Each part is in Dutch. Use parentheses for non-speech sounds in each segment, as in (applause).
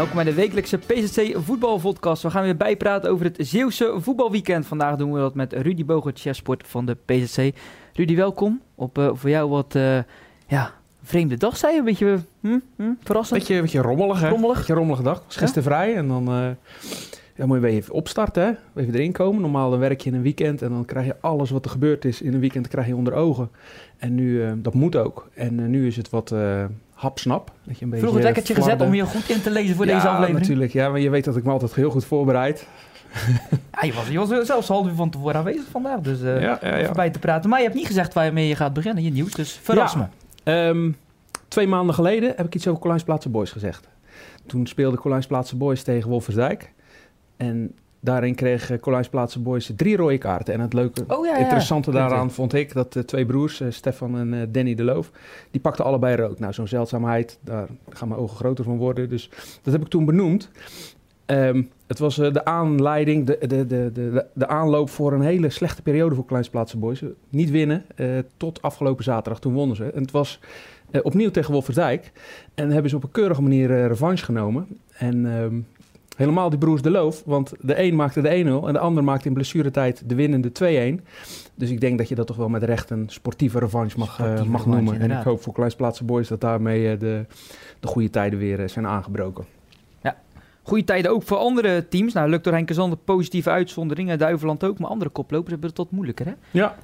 Welkom bij de wekelijkse PZC voetbalvodcast. We gaan weer bijpraten over het Zeeuwse voetbalweekend. Vandaag doen we dat met Rudy Bogert, chefsport van de PZC. Rudy, welkom. Op uh, voor jou wat uh, ja, vreemde dag, zei je? Een beetje hm, hm, verrassend? Beetje, beetje rommelig, hè? Rommelig. Beetje rommelige dag. was gisteren ja? vrij en dan... Uh, ja, moet je weer even opstarten, hè? Even erin komen. Normaal dan werk je in een weekend en dan krijg je alles wat er gebeurd is in een weekend krijg je onder ogen. En nu, uh, dat moet ook. En uh, nu is het wat uh, hapsnap. Dat je een beetje Vroeg het lekkertje gezet om je goed in te lezen voor ja, deze aflevering? natuurlijk. Ja, maar je weet dat ik me altijd heel goed voorbereid. (laughs) ja, je, was, je was zelfs half uur van tevoren aanwezig vandaag, dus ja, ja, ja. voorbij te praten. Maar je hebt niet gezegd waarmee je gaat beginnen, je nieuws, dus verras me. Um, twee maanden geleden heb ik iets over Colijnsplaatse Boys gezegd. Toen speelde Colijnsplaatse Boys tegen Wolfersdijk. En daarin kreeg Colijnsplaatse Boys drie rode kaarten. En het leuke, oh, ja, ja. interessante daaraan vond ik dat de twee broers, uh, Stefan en uh, Danny de Loof, die pakten allebei rood. Nou, zo'n zeldzaamheid, daar gaan mijn ogen groter van worden. Dus dat heb ik toen benoemd. Um, het was uh, de aanleiding, de, de, de, de, de aanloop voor een hele slechte periode voor Kleinsplaatse Boys. Niet winnen tot afgelopen zaterdag, toen wonnen ze. En het was opnieuw tegen Wolferdijk. En hebben ze op een keurige manier revanche genomen. En... Um, Helemaal die broers de loof, want de een maakte de 1-0 en de ander maakte in blessuretijd de winnende 2-1. Dus ik denk dat je dat toch wel met recht een sportieve revanche mag, sportieve uh, mag revanche, noemen. Inderdaad. En ik hoop voor Kleinsplaatse Boys dat daarmee uh, de, de goede tijden weer uh, zijn aangebroken. Ja, goede tijden ook voor andere teams. Nou, lukt door Henk Zander positieve uitzonderingen, Duiveland ook, maar andere koplopers hebben het tot moeilijker hè? Ja.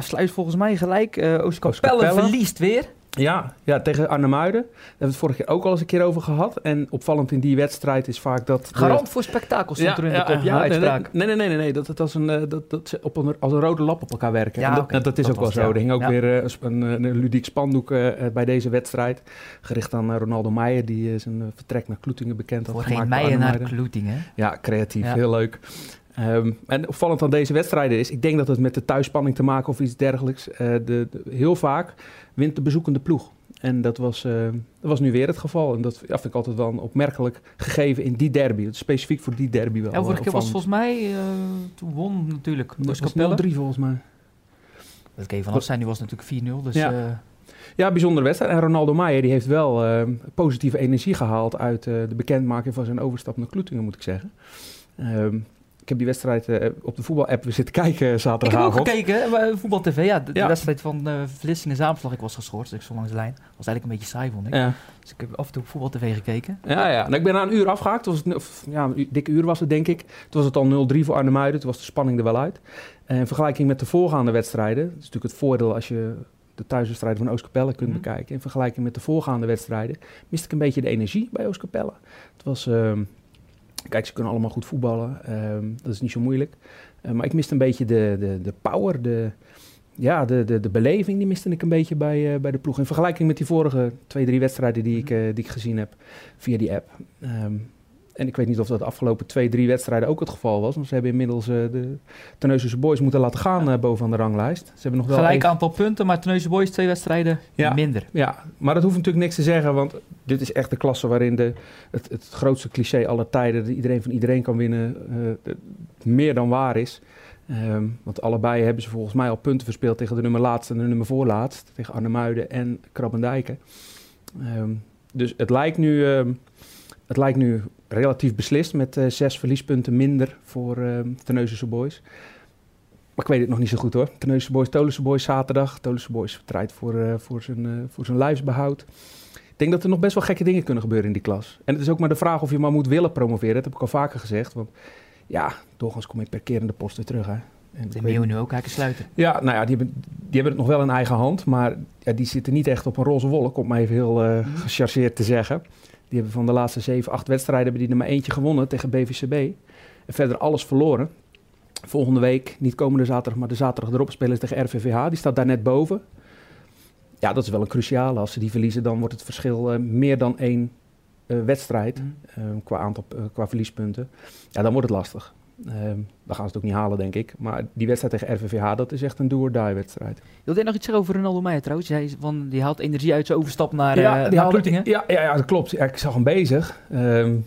Sluit volgens mij gelijk. Uh, verliest weer. Ja, ja, tegen Arnhemuiden. Daar hebben we het vorige keer ook al eens een keer over gehad. En opvallend in die wedstrijd is vaak dat... Garant de... voor spektakel stond ja, er in de kop, ja. Nee, nee, nee, nee, nee, dat het als een, dat, dat ze op een, als een rode lap op elkaar werken. Ja, dat, okay. dat, is dat ook wel zo. Er hing ook weer uh, een, een, ludiek spandoek uh, bij deze wedstrijd. Gericht aan Ronaldo Meijer, die zijn vertrek naar Kloetingen bekend had voor gemaakt. Meijer naar Kloetingen. Ja, creatief, heel leuk. Um, en opvallend aan deze wedstrijden is, ik denk dat het met de thuisspanning te maken of iets dergelijks. Uh, de, de, heel vaak wint de bezoekende ploeg. En dat was, uh, dat was nu weer het geval. En dat ja, vind ik altijd wel een opmerkelijk gegeven in die derby. Specifiek voor die derby wel. En vorige keer was volgens mij, uh, toen won natuurlijk. Dat was 0-3 volgens mij. Dat kan je vanaf zijn, nu was het natuurlijk 4-0. Dus, ja. Uh, ja, bijzondere wedstrijd. En Ronaldo Meijer die heeft wel positieve energie gehaald uit de bekendmaking van zijn overstap naar Kloetingen, moet ik zeggen. Ik heb die wedstrijd uh, op de voetbal-app zitten kijken zaterdagavond. Ik heb ook gekeken, Voetbal TV. Ja, de, ja. de wedstrijd van uh, Vlissingen Zaanvlag. Ik was geschorst, dus ik zo langs de lijn. was eigenlijk een beetje saai, vond ik. Ja. Dus ik heb af en toe op Voetbal TV gekeken. Ja, ja. Nou, ik ben na een uur afgehaakt. Was het, of, ja, een dikke uur was het, denk ik. Toen was het al 0-3 voor Arnhem-Muiden. Toen was de spanning er wel uit. En in vergelijking met de voorgaande wedstrijden... Dat is natuurlijk het voordeel als je de thuiswedstrijden van Oostkapelle kunt mm. bekijken. In vergelijking met de voorgaande wedstrijden... miste ik een beetje de energie bij Oostkapelle. Het was... Uh, Kijk, ze kunnen allemaal goed voetballen. Um, dat is niet zo moeilijk. Uh, maar ik miste een beetje de, de, de power, de, ja, de, de, de beleving. Die miste ik een beetje bij, uh, bij de ploeg. In vergelijking met die vorige twee, drie wedstrijden die ik, uh, die ik gezien heb via die app. Um, en ik weet niet of dat de afgelopen twee, drie wedstrijden ook het geval was. Want ze hebben inmiddels uh, de Tenneuzense Boys moeten laten gaan uh, bovenaan de ranglijst. Ze hebben nog wel Gelijk even... aantal punten, maar Tenneuzense Boys twee wedstrijden ja, minder. Ja, maar dat hoeft natuurlijk niks te zeggen. Want dit is echt de klasse waarin de, het, het grootste cliché aller tijden... dat iedereen van iedereen kan winnen, uh, meer dan waar is. Um, want allebei hebben ze volgens mij al punten verspeeld... tegen de nummer laatste en de nummer voorlaatst. Tegen Arnhemuiden en Krabbendijken. Um, dus het lijkt nu... Um, het lijkt nu relatief beslist met uh, zes verliespunten minder voor uh, Terneuzense Boys. Maar ik weet het nog niet zo goed hoor. Terneuzense Boys, Tolense Boys zaterdag. Tolense Boys vertrijdt voor, uh, voor, zijn, voor zijn lijfsbehoud. Ik denk dat er nog best wel gekke dingen kunnen gebeuren in die klas. En het is ook maar de vraag of je maar moet willen promoveren. Dat heb ik al vaker gezegd. Want ja, doorgaans kom je per keer in de post weer terug hè. En de nu ook kijken sluiten. Ja, nou ja, die hebben, die hebben het nog wel in eigen hand. Maar ja, die zitten niet echt op een roze wolk, om maar even heel uh, gechargeerd te zeggen. Die hebben van de laatste 7, 8 wedstrijden hebben die er maar eentje gewonnen tegen BVCB. En verder alles verloren. Volgende week, niet komende zaterdag, maar de zaterdag erop spelen ze tegen RVVH. Die staat daar net boven. Ja, dat is wel een cruciale. Als ze die verliezen, dan wordt het verschil uh, meer dan één uh, wedstrijd mm. uh, qua, aantal, qua verliespunten. Ja, dan wordt het lastig. Uh, dan gaan ze het ook niet halen, denk ik. Maar die wedstrijd tegen RVVH, dat is echt een do-or-die-wedstrijd. Wil je nog iets zeggen over Ronaldo Meijer trouwens? Hij, van, die haalt energie uit zijn overstap naar, ja, uh, die naar. Ja, ja, ja, dat klopt. Ja, ik zag hem bezig. Um,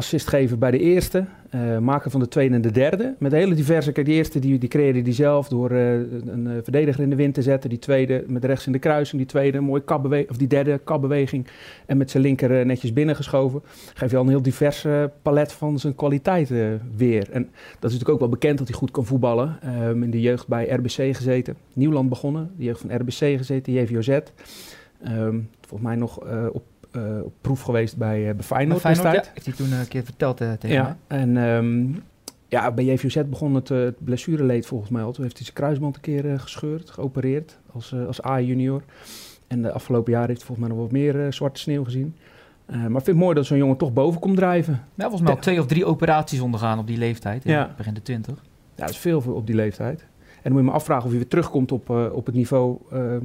assist geven bij de eerste. Uh, maken van de tweede en de derde. Met hele diverse. Kijk, die eerste die, creëerde die zelf door uh, een uh, verdediger in de wind te zetten. Die tweede met rechts in de kruising. Die tweede mooie kapbeweging. Of die derde kapbeweging. En met zijn linker netjes binnengeschoven. Geef je al een heel divers palet van zijn kwaliteiten weer. En dat is natuurlijk ook wel bekend dat hij goed kan voetballen. Um, in de jeugd bij RBC gezeten. Nieuwland begonnen. De jeugd van RBC gezeten. JVOZ. Um, volgens mij nog op proef geweest bij, uh, bij Feyenoord, bij Feyenoord ja. Heeft hij toen een keer verteld tegen ja, mij. En um, ja, bij JVZ begon het, het blessureleed volgens mij al. Toen heeft hij zijn kruisband een keer gescheurd, geopereerd als, als A-junior. En de afgelopen jaren heeft hij volgens mij nog wat meer zwarte sneeuw gezien. Uh, maar ik vind het mooi dat zo'n jongen toch boven komt drijven. Ja, volgens mij al twee of drie operaties ondergaan op die leeftijd. Ja. Begin de twintig. Ja, dat is veel voor op die leeftijd. En dan moet je me afvragen of hij weer terugkomt op, uh, op het niveau uh,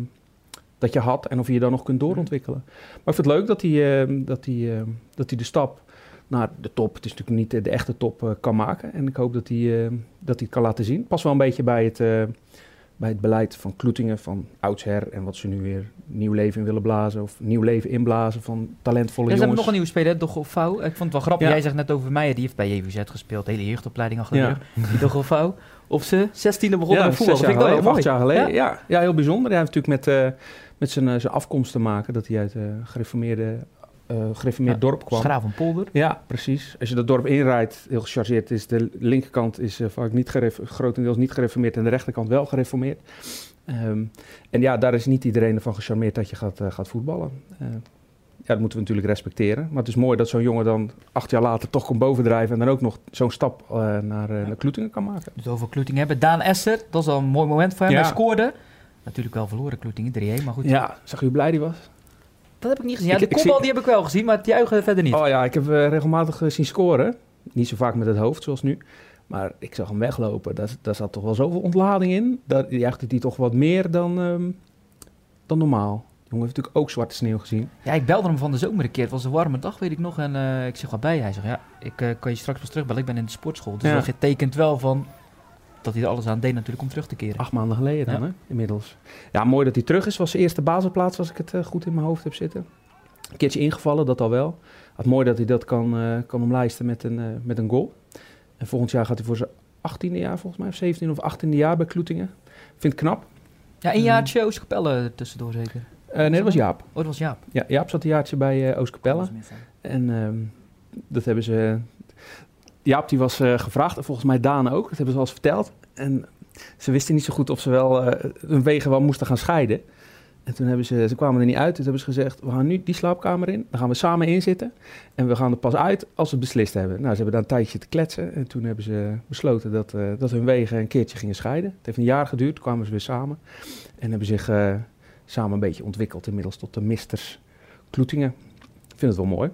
dat je had en of je je dan nog kunt doorontwikkelen. Maar ik vind het leuk dat hij, uh, dat hij, uh, dat hij de stap naar de top, het is natuurlijk niet de, echte top, uh, kan maken. En ik hoop dat hij, dat hij het kan laten zien. Pas wel een beetje bij het, bij het beleid van Kloetingen, van oudsher en wat ze nu weer nieuw leven in willen blazen of nieuw leven inblazen van talentvolle ja, jongens. Hebben nog een nieuwe speler, Dogolfouw. Ik vond het wel grappig, ja. jij zegt net over Meijer, die heeft bij JVZ gespeeld, hele jeugdopleiding achter de rug. Die Dogolfouw. Of ze 16e begonnen ja, met voetbal. Dat vind ik wel mooi. Acht jaar geleden, ja. ja. Ja, heel bijzonder. Hij heeft natuurlijk met met zijn, uh, zijn afkomst te maken. Dat hij uit uh, gereformeerde, gereformeerd ja, dorp kwam. Schraaf van Polder. Ja, precies. Als je dat dorp inrijdt, heel gechargeerd, is de linkerkant is vaak niet grotendeels niet gereformeerd en de rechterkant wel gereformeerd. Um, en ja, daar is niet iedereen ervan gecharmeerd dat je gaat, gaat voetballen. ja, dat moeten we natuurlijk respecteren. Maar het is mooi dat zo'n jongen dan acht jaar later toch komt bovendrijven en dan ook nog zo'n stap naar, naar Kloetingen kan maken. Dus over Kloetingen hebben. Daan Esser, dat is al een mooi moment voor hem. Ja. Hij scoorde. Natuurlijk wel verloren, Kloetingen 3-1, maar goed. Ja, zag je hoe blij die was? Dat heb ik niet gezien. Ja, de kopbal die heb ik wel gezien, maar het juichen verder niet. Oh ja, ik heb uh, regelmatig uh, zien scoren. Niet zo vaak met het hoofd, zoals nu. Maar ik zag hem weglopen. Daar, daar zat toch wel zoveel ontlading in. Dat juichte hij toch wat meer dan, um, dan normaal. De jongen heeft natuurlijk ook zwarte sneeuw gezien. Ja, ik belde hem van de zomer een keer. Het was een warme dag, weet ik nog. En uh, ik zeg, wat bij? Hij zegt, ja, ik kan je straks pas terugbellen. Ik ben in de sportschool. Dus ja. dat betekent wel van dat hij er alles aan deed natuurlijk om terug te keren. Acht maanden geleden dan, ja. hè, inmiddels. Ja, mooi dat hij terug is. Was zijn eerste basisplaats, als ik het uh, goed in mijn hoofd heb zitten. Een keertje ingevallen, dat al wel. Het mooi dat hij dat kan, uh, kan omlijsten met een, uh, met een goal. En volgend jaar gaat hij voor zijn 18e jaar, volgens mij, of 17 of 18e jaar bij Kloetingen. Vind ik knap. Ja, een jaartje um, Oostkapelle tussendoor zeker? nee, dat was Jaap. Oh, dat was Jaap. Ja, Jaap zat een jaartje bij Oostkapelle. En um, dat hebben ze Jaap die was uh, gevraagd, en volgens mij Daan ook, dat hebben ze al eens verteld. En ze wisten niet zo goed of ze wel uh, hun wegen wel moesten gaan scheiden. En toen hebben ze, ze kwamen er niet uit, dus hebben ze gezegd, we gaan nu die slaapkamer in, dan gaan we samen inzitten. En we gaan er pas uit als we beslist hebben. Nou, ze hebben daar een tijdje te kletsen en toen hebben ze besloten dat, uh, dat hun wegen een keertje gingen scheiden. Het heeft een jaar geduurd, kwamen ze weer samen. En hebben zich samen een beetje ontwikkeld inmiddels tot de misters Kloetingen. Ik vind het wel mooi.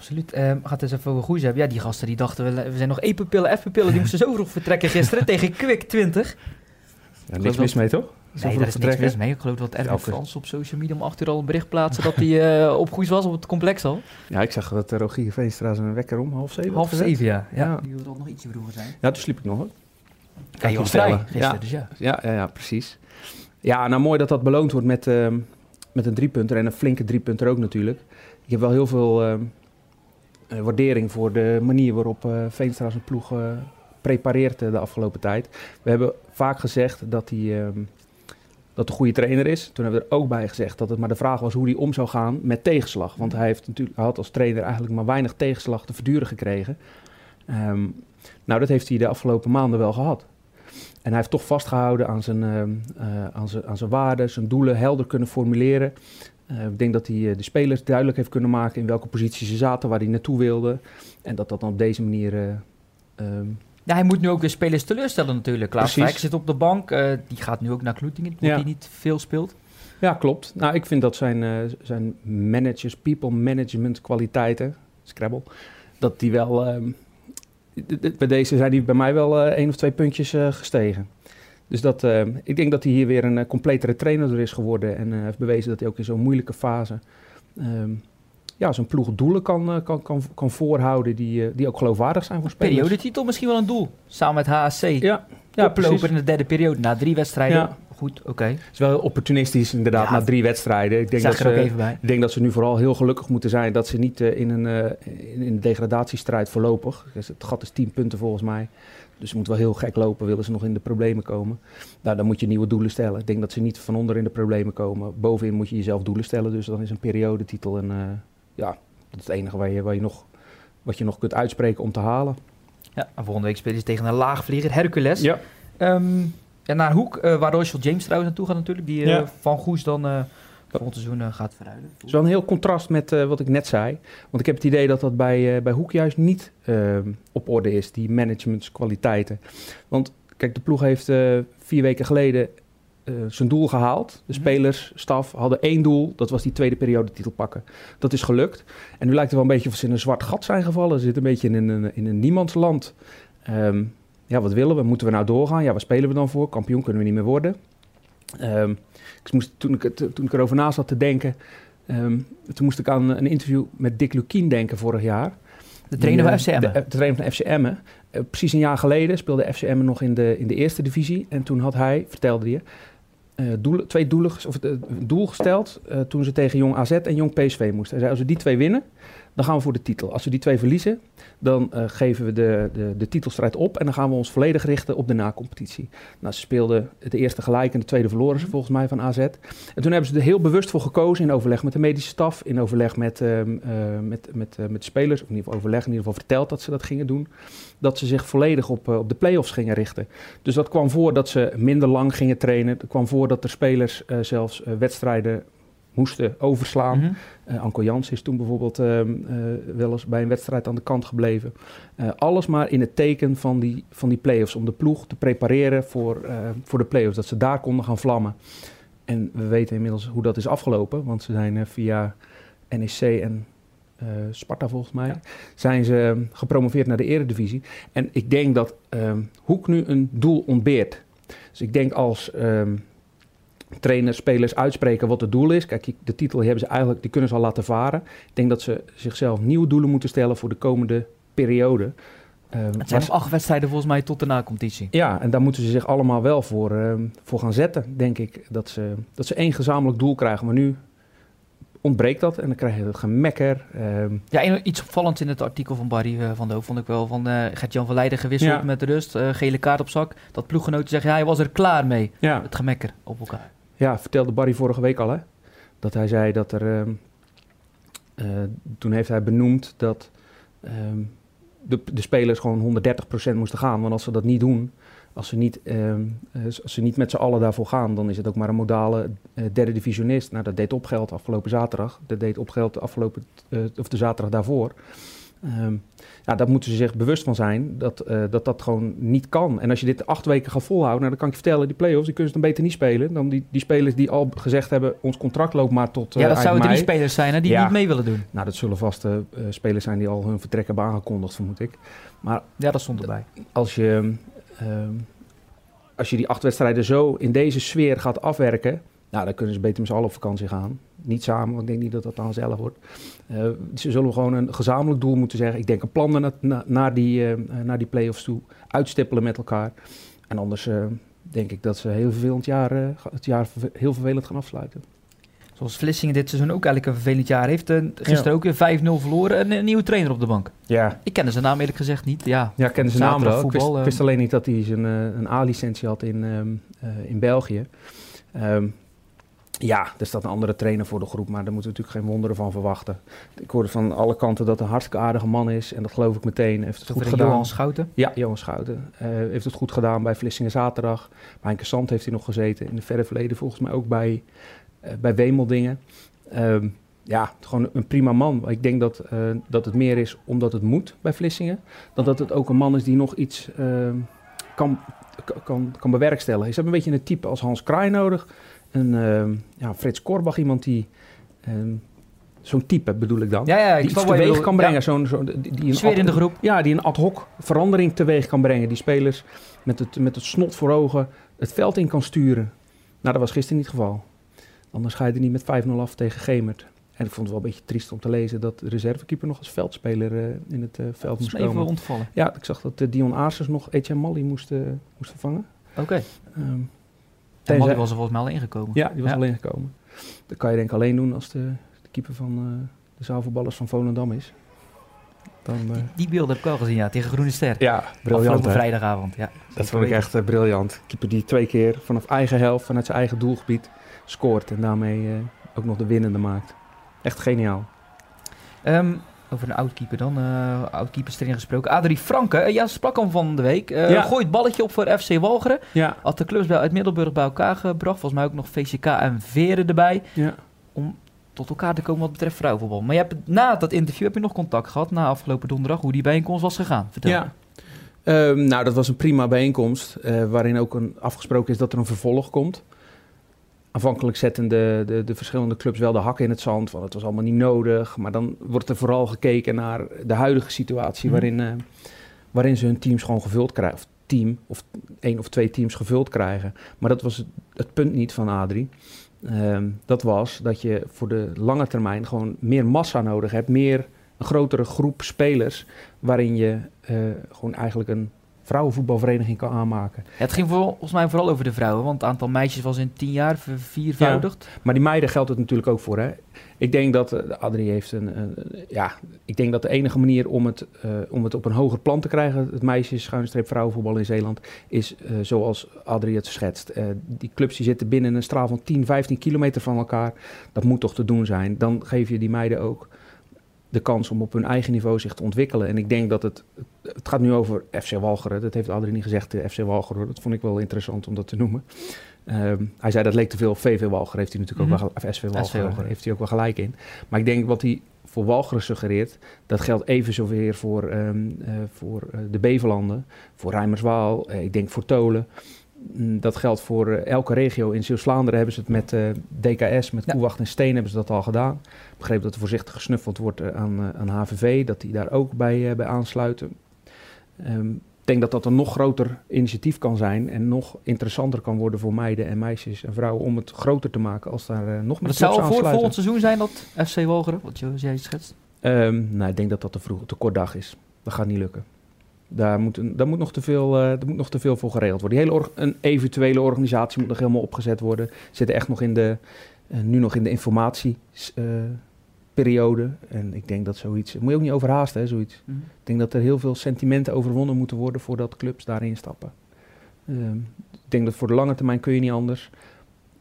Absoluut. Um, gaat eens even over goeie hebben. Ja, die gasten die dachten, we, we zijn nog E-pupillen, F-pupillen. Die (laughs) moesten zo vroeg vertrekken gisteren tegen Kwik 20. Ja, niks mis mee, toch? Zo nee, daar is niks mis mee. Ik geloof dat Erwin Frans op social media om acht uur al een bericht plaatsen dat hij uh, op was op het complex al. Ja, ik zag dat uh, Rogier Veenstra zijn wekker om half zeven Half zeven, ja. ja. ja. Die wil nog ietsje vroeger zijn. Ja, toen sliep ik nog hoor. Ja, je was vrij gisteren, ja. dus ja. ja. Ja, ja, precies. Ja, nou mooi dat dat beloond wordt met, uh, met een driepunter en een flinke driepunter ook natuurlijk. Ik heb wel heel veel uh, waardering voor de manier waarop uh, Veenstra zijn ploeg uh, prepareert de afgelopen tijd. We hebben vaak gezegd dat hij um, dat een goede trainer is. Toen hebben we er ook bij gezegd dat het maar de vraag was hoe hij om zou gaan met tegenslag. Want hij, heeft natuurlijk, hij had als trainer eigenlijk maar weinig tegenslag te verduren gekregen. Um, nou, dat heeft hij de afgelopen maanden wel gehad. En hij heeft toch vastgehouden aan zijn, uh, aan zijn, aan zijn waarden, zijn doelen helder kunnen formuleren. Uh, ik denk dat hij uh, de spelers duidelijk heeft kunnen maken in welke positie ze zaten, waar hij naartoe wilde. En dat dat dan op deze manier. Uh, um, ja, hij moet nu ook de spelers teleurstellen natuurlijk. Klaas zit op de bank. die gaat nu ook naar Kloetingen, omdat ja. hij niet veel speelt. Ja, klopt. Nou, ik vind dat zijn, zijn managers, people management kwaliteiten, Scrabble, dat die wel. Um, bij deze zijn die bij mij wel één of twee puntjes gestegen. Dus dat, uh, ik denk dat hij hier weer een uh, completere trainer door is geworden. En uh, heeft bewezen dat hij ook in zo'n moeilijke fase um, ja, zijn ploeg doelen kan, kan, kan, kan voorhouden die, die ook geloofwaardig zijn voor spelers. Periodetitel misschien wel een doel, samen met HSC. Ja, ja Oplopen in de derde periode na drie wedstrijden. Ja. goed, oké. Het is wel opportunistisch inderdaad, na drie wedstrijden. Ik denk, dat ze, even bij. ik denk dat ze nu vooral heel gelukkig moeten zijn dat ze niet uh, in, een, uh, in, een degradatiestrijd voorlopig... Het gat is tien punten volgens mij. Dus ze moeten wel heel gek lopen, willen ze nog in de problemen komen. Nou, dan moet je nieuwe doelen stellen. Ik denk dat ze niet van onder in de problemen komen. Bovenin moet je jezelf doelen stellen, dus dan is een periodetitel. En uh, ja, dat is het enige waar je, waar je nog, wat je nog kunt uitspreken om te halen. Ja, en volgende week spelen ze tegen een laagvlieger, Hercules. Ja. Um, en naar Hoek, uh, waar Rochelle James trouwens naartoe gaat natuurlijk. Die uh, Van Goes dan uh, volgend seizoen gaat verruilen. Het is wel een heel contrast met wat ik net zei. Want ik heb het idee dat dat bij, bij Hoek juist niet ehm, op orde is, die managementskwaliteiten. Want kijk, de ploeg heeft vier weken geleden zijn doel gehaald. De mhm. spelers, staf hadden één doel. Dat was die tweede periode titel pakken. Dat is gelukt. En nu lijkt het wel een beetje of ze in een zwart gat zijn gevallen. Ze zitten een beetje in een, in een niemandsland. Um, ja, wat willen we? Moeten we nou doorgaan? Ja, waar spelen we dan voor? Kampioen kunnen we niet meer worden. Um, ik moest, toen, ik, toen ik erover na zat te denken, um, toen moest ik aan een interview met Dick Lukien denken vorig jaar. De trainer van FCM. De, de, trainer van FCM. Uh, eh, precies een jaar geleden speelde FCM nog in de, in de eerste divisie. En toen had hij, vertelde hij, uh, doelen, twee doelen, of, uh, doel gesteld toen ze tegen Jong AZ en Jong PSV moesten. Hij zei, als we die twee winnen, dan gaan we voor de titel. Als we die twee verliezen, dan uh, geven we de, de, de, titelstrijd op en dan gaan we ons volledig richten op de na-competitie. Nou, ze speelden de eerste gelijk en de tweede verloren ze mhm. volgens mij van AZ. En toen hebben ze er heel bewust voor gekozen in overleg met de medische staf, in overleg met, uh, uh, met, met, met de spelers, of in ieder geval overleg, in ieder geval verteld dat ze dat gingen doen, dat ze zich volledig op, op de play-offs gingen richten. Dus dat kwam voor dat ze minder lang gingen trainen. Het kwam voor dat er spelers zelfs wedstrijden moesten overslaan. Mm Anko Jans is toen bijvoorbeeld ehm, eh, wel eens bij een wedstrijd aan de kant gebleven. Uh, alles maar in het teken van die, van die play-offs. Om de ploeg te prepareren voor, voor de play-offs. Dat ze daar konden gaan vlammen. En we weten inmiddels hoe dat is afgelopen. Want ze zijn via NEC en Sparta volgens mij, zijn ze ehm, gepromoveerd naar de eredivisie. En ik denk dat Hoek nu een doel ontbeert. Dus ik denk als trainers, spelers uitspreken wat het doel is. Kijk, de titel hebben ze eigenlijk, die kunnen ze al laten varen. Ik denk dat ze zichzelf nieuwe doelen moeten stellen voor de komende periode. Uh, het zijn nog acht wedstrijden volgens mij tot de na-competitie. Ja, en daar moeten ze zich allemaal wel voor, uh, voor gaan zetten, denk ik. Dat ze, dat ze één gezamenlijk doel krijgen. Maar nu ontbreekt dat en dan krijg je het gemekker. Uh, ja, iets opvallends in het artikel van Barry uh, van Doof vond ik wel. Van uh, Gert-Jan van Leijden gewisseld ja. met de rust, gele kaart op zak. Dat ploeggenoten zeggen, ja, hij was er klaar mee. Ja. Het gemekker op elkaar. Ja, vertelde Barry vorige week al, hè? Dat hij zei dat er. Ehm, eh, toen heeft hij benoemd dat ehm, de, de spelers gewoon 130% moesten gaan. Want als ze dat niet doen, als ze niet, ehm, eh, als ze niet met z'n allen daarvoor gaan, dan is het ook maar een modale uh, derde divisionist. Nou, dat deed opgeld afgelopen zaterdag. Dat deed opgeld afgelopen, of de zaterdag daarvoor. Um, ja, daar moeten ze zich bewust van zijn dat, uh, dat dat gewoon niet kan. En als je dit acht weken gaat volhouden, nou, dan kan ik je vertellen, die play-offs die kunnen ze dan beter niet spelen dan die, die spelers die al gezegd hebben, ons contract loopt maar tot uh, Ja, dat zouden drie spelers zijn hè, die niet mee willen doen. Nou, dat zullen vast uh, spelers zijn die al hun vertrek hebben aangekondigd, vermoed ik. Maar ja, dat stond erbij. Als je, ehm, als je die acht wedstrijden zo in deze sfeer gaat afwerken, nou, dan kunnen ze beter met z'n allen op vakantie gaan. Niet samen, want ik denk niet dat dat dan zelf wordt. Uh, ze zullen gewoon een gezamenlijk doel moeten zeggen. Ik denk een plan naar, naar, die, uh, naar die play-offs toe. Uitstippelen met elkaar. En anders uh, denk ik dat ze heel vervelend jaar, het jaar heel vervelend gaan afsluiten. Zoals Vlissingen dit seizoen ook eigenlijk een vervelend jaar heeft. gisteren ja. ook weer 5-0 verloren en een nieuwe trainer op de bank. Ja. Ik kende zijn naam eerlijk gezegd niet. Ja, ja ik kende zijn naam wel. Voetbal, ik, wist, ik wist, alleen niet dat hij zijn, een A-licentie had in, um, in België. Um, ja, er staat een andere trainer voor de groep, maar daar moeten we natuurlijk geen wonderen van verwachten. Ik hoorde van alle kanten dat hij een hartstikke aardige man is en dat geloof ik meteen. Heeft het goed gedaan. Johan Schouten? Ja, Johan Schouten. Uh, heeft het goed gedaan bij Vlissingen Zaterdag. Bij Sand heeft hij nog gezeten. In de verre verleden volgens mij ook bij, uh, bij Wemeldingen. Uh, ja, gewoon een prima man. Ik denk dat, uh, dat het meer is omdat het moet bij Vlissingen, dan dat het ook een man is die nog iets ehm, kan, kan, kan bewerkstelligen. Ze hebben een beetje een type als Hans Kraai nodig een uh, ja, Frits Korbach, iemand die uh, zo'n type bedoel ik dan, ja, ja, ik die iets teweeg kan brengen. Ja. Zo'n, zo, die, die een Sfeer in de groep. Ja, die een ad hoc verandering teweeg kan brengen. Die spelers met het, met het snot voor ogen het veld in kan sturen. Nou, dat was gisteren niet het geval. Anders ga je er niet met 5-0 af tegen Gemert. En ik vond het wel een beetje triest om te lezen dat de reservekeeper nog als veldspeler uh, in het uh, veld moest komen. even ontvallen. Ja, ik zag dat uh, Dion Aarsers nog Etienne Mali moest, moest vervangen. Oké. Okay. Um, En Molly was er volgens mij al ingekomen. Ja, die was al ingekomen. Dat kan je denk ik alleen doen als de, de keeper van uh, de zaalvoetballers van Volendam is. Dan, uh... die, die, beelden heb ik wel gezien, ja, tegen Groene Ster. Ja, briljant. vrijdagavond, ja. Dat vond ik echt uh, briljant. Keeper die twee keer vanaf eigen helft, vanuit zijn eigen doelgebied, scoort en daarmee ook nog de winnende maakt. Echt geniaal. Um, over een oudkeeper dan. Uh, erin gesproken. Adrie Franke, uh, ja, sprak hem van de week. Uh, ja. Gooit balletje op voor FC Walcheren. Ja. Had de clubs uit Middelburg bij elkaar gebracht. Volgens mij ook nog VCK en Veren erbij. Ja. Om tot elkaar te komen wat betreft vrouwenvoetbal. Maar je hebt, na dat interview heb je nog contact gehad, na afgelopen donderdag, hoe die bijeenkomst was gegaan. Vertel. Ja. Um, nou, dat was een prima bijeenkomst. waarin ook een, afgesproken is dat er een vervolg komt aanvankelijk zetten de, de, de, verschillende clubs wel de hakken in het zand. Van het was allemaal niet nodig. Maar dan wordt er vooral gekeken naar de huidige situatie. Mhm. waarin, uh, waarin ze hun teams gewoon gevuld krijgen. Of team, of één of twee teams gevuld krijgen. Maar dat was het, punt niet van Adrie. Ehm, dat was dat je voor de lange termijn gewoon meer massa nodig hebt. Meer, een grotere groep spelers. Waarin je uh, gewoon eigenlijk een vrouwenvoetbalvereniging kan aanmaken. het ging volgens mij vooral over de vrouwen, want het aantal meisjes was in tien jaar viervoudigd. Ja, maar die meiden geldt het natuurlijk ook voor. Hè? Ik denk dat uh, Adrie heeft een, ja, ik denk dat de enige manier om het, uh, om het op een hoger plan te krijgen, het meisjes schuinstreep vrouwenvoetbal in Zeeland, is uh, zoals Adrie het schetst. die clubs die zitten binnen een straal van 10, 15 kilometer van elkaar. Dat moet toch te doen zijn. Dan geef je die meiden ook de kans om op hun eigen niveau zich te ontwikkelen. En ik denk dat het, het gaat nu over FC Walcheren. Dat heeft Adrie niet gezegd, de FC Walcheren. Dat vond ik wel interessant om dat te noemen. Um, hij zei dat leek te veel op VV Walcheren. Heeft hij natuurlijk ook mhm. wel, of SV Walcheren, heeft hij ook wel gelijk in. Maar ik denk wat hij voor Walcheren suggereert, dat geldt even zoveel voor, um, uh, voor uh, de Bevelanden, voor Rijmerswaal, uh, ik denk voor Tolen. Mm, dat geldt voor uh, elke regio. In Zeeuws-Vlaanderen hebben ze het met uh, DKS, met ja. Koewacht en Steen hebben ze dat al gedaan. Ik begreep dat er voorzichtig gesnuffeld wordt uh, aan, aan HVV, dat die daar ook bij, bij aansluiten. Um, ik denk dat dat een nog groter initiatief kan zijn en nog interessanter kan worden voor meiden en meisjes en vrouwen om het groter te maken als daar nog meer Het zou voor volgend seizoen zijn dat FC Wolgeren, wat jij schetst? Um, nou, ik denk dat dat te vroeg, te kort dag is. Dat gaat niet lukken. Daar moet, daar moet, nog, te veel, uh, moet nog te veel voor geregeld worden. Die hele een eventuele organisatie moet nog helemaal opgezet worden. Zitten echt nog in de, uh, nu nog in de informatieperiode. Uh, en ik denk dat zoiets... Moet je ook niet overhaasten, hè, zoiets. Mm. Ik denk dat er heel veel sentimenten overwonnen moeten worden... voordat clubs daarin stappen. Ehm, ik denk dat voor de lange termijn kun je niet anders.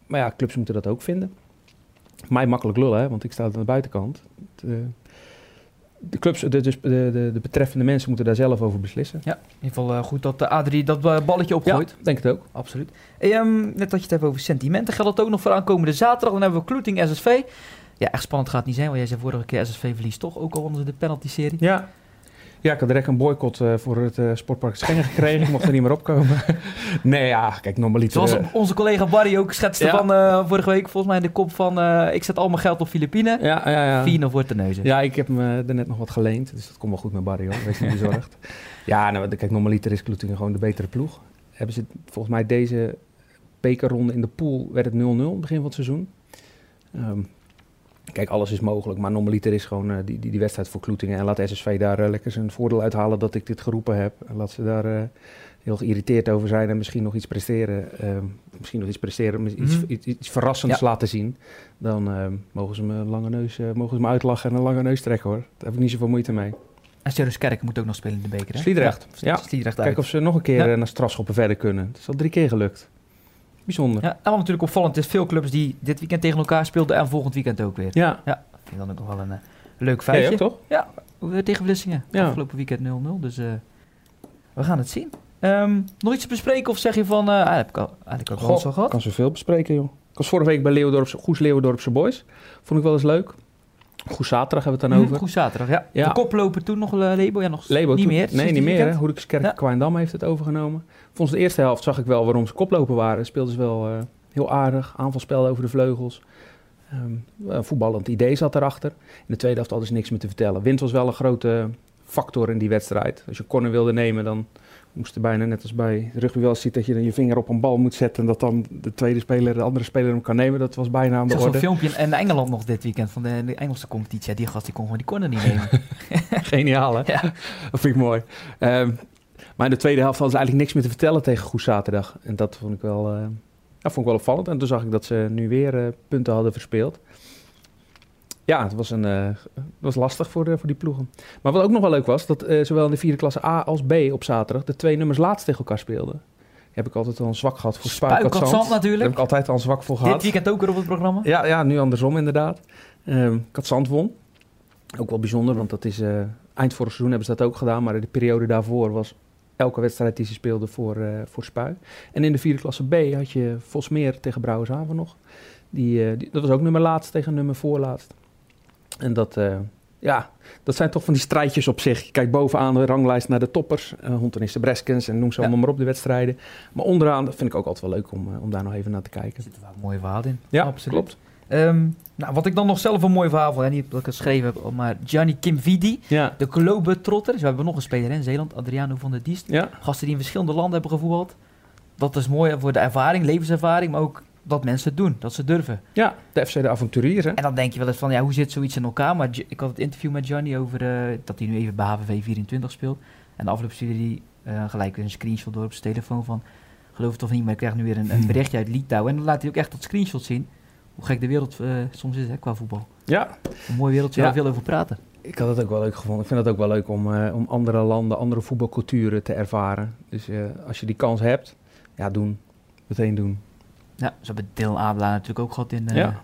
Maar ja, clubs moeten dat ook vinden. Mij makkelijk lullen, hè, want ik sta aan de buitenkant. Het, de clubs, de, dus de, de, de, betreffende mensen moeten daar zelf over beslissen. Ja, in ieder geval uh, goed dat de Adrie dat uh, balletje opgooit. Ja, denk het ook. Absoluut. Hey, um, net dat je het hebt over sentimenten. Geldt dat ook nog voor aankomende zaterdag? Dan hebben we Kloeting SSV. Ja, echt spannend gaat het niet zijn, want jij zei vorige keer SSV verliest toch ook al onder de penalty-serie. Ja, ja, ik had direct een boycott uh, voor het uh, sportpark Schengen gekregen. Ik mocht er niet meer opkomen. (laughs) nee, ja, kijk, normaliter... Zoals onze collega Barry ook schetste ja. van uh, vorige week, volgens mij in de kop van... ik zet al mijn geld op Filipijnen. Ja, ja, ja. Vier voor neuzen. Ja, ik heb me er net nog wat geleend. Dus dat komt wel goed met Barry, hoor. Wees niet bezorgd. (laughs) ja, nou, kijk, normaliter is Kloetingen gewoon de betere ploeg. Hebben ze volgens mij deze bekerronde in de pool... werd het 0-0 begin van het seizoen. Um, Kijk, alles is mogelijk, maar normaliter is gewoon uh, die, die, die, wedstrijd voor Kloetingen. En laat SSV daar uh, lekker zijn voordeel uithalen dat ik dit geroepen heb. En laat ze daar uh, heel geïrriteerd over zijn en misschien nog iets presteren. Ehm, misschien nog iets presteren, iets, mm -hmm. iets, iets verrassends ja. laten zien. Dan ehm, mogen ze me lange neus, mogen ze me uitlachen en een lange neus trekken hoor. Daar heb ik niet zoveel moeite mee. En Sirius Kerk moet ook nog spelen in de beker hè? Sliedrecht. Ja, ja. Sliedrecht Kijk of ze nog een keer naar strafschoppen verder kunnen. Het is al drie keer gelukt. Bijzonder. Ja, en wat natuurlijk opvallend is, veel clubs die dit weekend tegen elkaar speelden en volgend weekend ook weer. Ja. Ja, vind ik dan ook nog wel een uh, leuk feitje. Ja, toch? Ja, tegen Vlissingen. Ja. Afgelopen weekend 0-0, dus uh, we gaan het zien. Um, nog iets te bespreken of zeg je van, uh, heb ik al, eigenlijk ook wel zo gehad? Ik kan zoveel bespreken, joh. Ik was vorige week bij Leeuwdorpse, Goes Leeuwendorpse Boys. Vond ik wel eens leuk. Goed zaterdag hebben we het dan over. Goed zaterdag, ja. ja. De koploper toen nog uh, Lebo, ja nog Lebo niet toen, meer. Nee, niet meer. Hoedekskerk ja. Kwaandam heeft het overgenomen. Volgens de eerste helft zag ik wel waarom ze koploper waren. Speelden ze wel uh, heel aardig. Aanvalspel over de vleugels. Um, voetballend idee zat erachter. In de tweede helft hadden ze niks meer te vertellen. Wind was wel een grote factor in die wedstrijd. Als je corner wilde nemen, dan moest er bijna net als bij rugby wel ziet dat je dan je vinger op een bal moet zetten en dat dan de tweede speler, de andere speler hem kan nemen. Dat was bijna aan de orde. filmpje in Engeland nog dit weekend van de, de Engelse competitie. Ja, die gast die kon gewoon die corner niet nemen. (laughs) Geniaal, hè? Ja. Dat vind ik mooi. Um, maar in de tweede helft hadden ze eigenlijk niks meer te vertellen tegen Goes Zaterdag. En dat vond ik wel... Uh, vond ik wel opvallend. En toen zag ik dat ze nu weer eh, punten hadden verspeeld. Ja, het was, een, eh, het was lastig voor, de, voor die ploegen. Maar wat ook nog wel leuk was, dat eh, zowel in de vierde klasse A als B op zaterdag de twee nummers laatst tegen elkaar speelden. Heb ik altijd al een zwak gehad voor Spuik Daar heb natuurlijk. ik altijd al een zwak voor Dit gehad. weekend ook weer op het programma. Ja, ja, nu andersom inderdaad. Ehm Katzand won. Ook wel bijzonder, want dat is eh, eind vorig seizoen hebben ze dat ook gedaan. Maar de periode daarvoor was elke wedstrijd die ze speelden voor, eh voor Spui. En in de vierde klasse B had je Vosmeer tegen Brouwershaven nog. Die, die, dat was ook nummer laatst tegen nummer voorlaatst. En dat, eh, ja, dat zijn toch van die strijdjes op zich. Je kijkt bovenaan de ranglijst naar de toppers. eh Hontenis de Breskens en noem ze Ja. allemaal maar op de wedstrijden. Maar onderaan, dat vind ik ook altijd wel leuk om, eh, om daar nog even naar te Er kijken. zit er wel een mooie verhaal in. Ja, absoluut. klopt. Ehm, nou, wat ik dan nog zelf een mooi verhaal hè, niet dat ik het geschreven heb, maar Gianni Kimvidi, Ja, de Globetrotter. Dus we hebben nog een speler in Zeeland, Adriano van der Diest. ja. Gasten die in verschillende landen hebben gevoetbald. Dat is mooi voor de ervaring, levenservaring, maar ook dat mensen het doen, dat ze durven. ja, de FC de Avonturiers. Hè? En dan denk je wel eens van, ja, hoe zit zoiets in elkaar? Maar ik had het interview met Gianni over eh, dat hij nu even bij HVV 24 speelt. En de afloop stuurde hij eh, gelijk weer een screenshot door op zijn telefoon van... Geloof het of niet, maar ik krijg nu weer een, een (laughs) berichtje uit Litouwen. En dan laat hij ook echt dat screenshot zien. Hoe gek de wereld eh, soms is hè, qua voetbal. Ja, Een mooi wereldje Ja. waar we veel over praten. ik had het ook wel leuk gevonden. Ik vind het ook wel leuk om, eh, om andere landen, andere voetbalculturen te ervaren. Dus eh, als je die kans hebt, ja, doen. Meteen doen. Ja, ze hebben Adelaar natuurlijk ook gehad in, eh, Ja.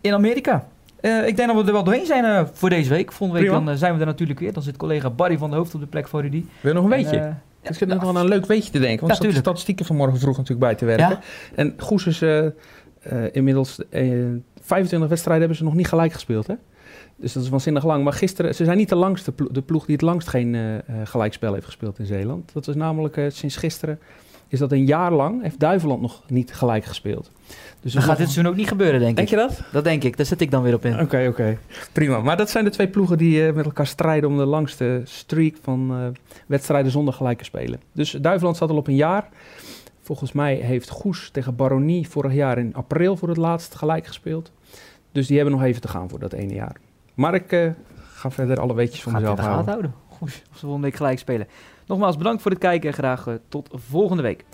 in Amerika. Eh, ik denk dat we er wel doorheen zijn eh, voor deze week. Volgende week dan, zijn we er natuurlijk weer. Dan zit collega Barry van de Hoofd op de plek voor Rudy. Wil je nog een En, weetje? eh, ik zit nog aan een leuk weetje te denken. Want Ja, ik zat de statistieken vanmorgen vroeg natuurlijk bij te werken. Ja? En Goes is eh, eh, inmiddels eh, 25 wedstrijden hebben ze nog niet gelijk gespeeld. Hè? Dus dat is waanzinnig lang. Maar gisteren, ze zijn niet de langste plo- de ploeg die het langst geen eh, eh, gelijkspel heeft gespeeld in Zeeland. Dat is namelijk eh, sinds gisteren, is dat een jaar lang, heeft Duiveland nog niet gelijk gespeeld. Dus Dan gaat nog- dit seizoen ook niet gebeuren, denk, Denk ik. je dat? Dat denk ik. Daar zet ik dan weer op in. Oké, oké. Prima. Maar dat zijn de twee ploegen die eh, met elkaar strijden om de langste streak van eh, wedstrijden zonder gelijke spelen. Dus Duiveland staat al op een jaar. Volgens mij heeft Goes tegen Baronie vorig jaar in april voor het laatst gelijk gespeeld. Dus die hebben nog even te gaan voor dat ene jaar. Maar ik eh, ga verder alle weetjes van mezelf houden. houden. Goed, of ze volgende week gelijk spelen. Nogmaals bedankt voor het kijken en graag eh, tot volgende week.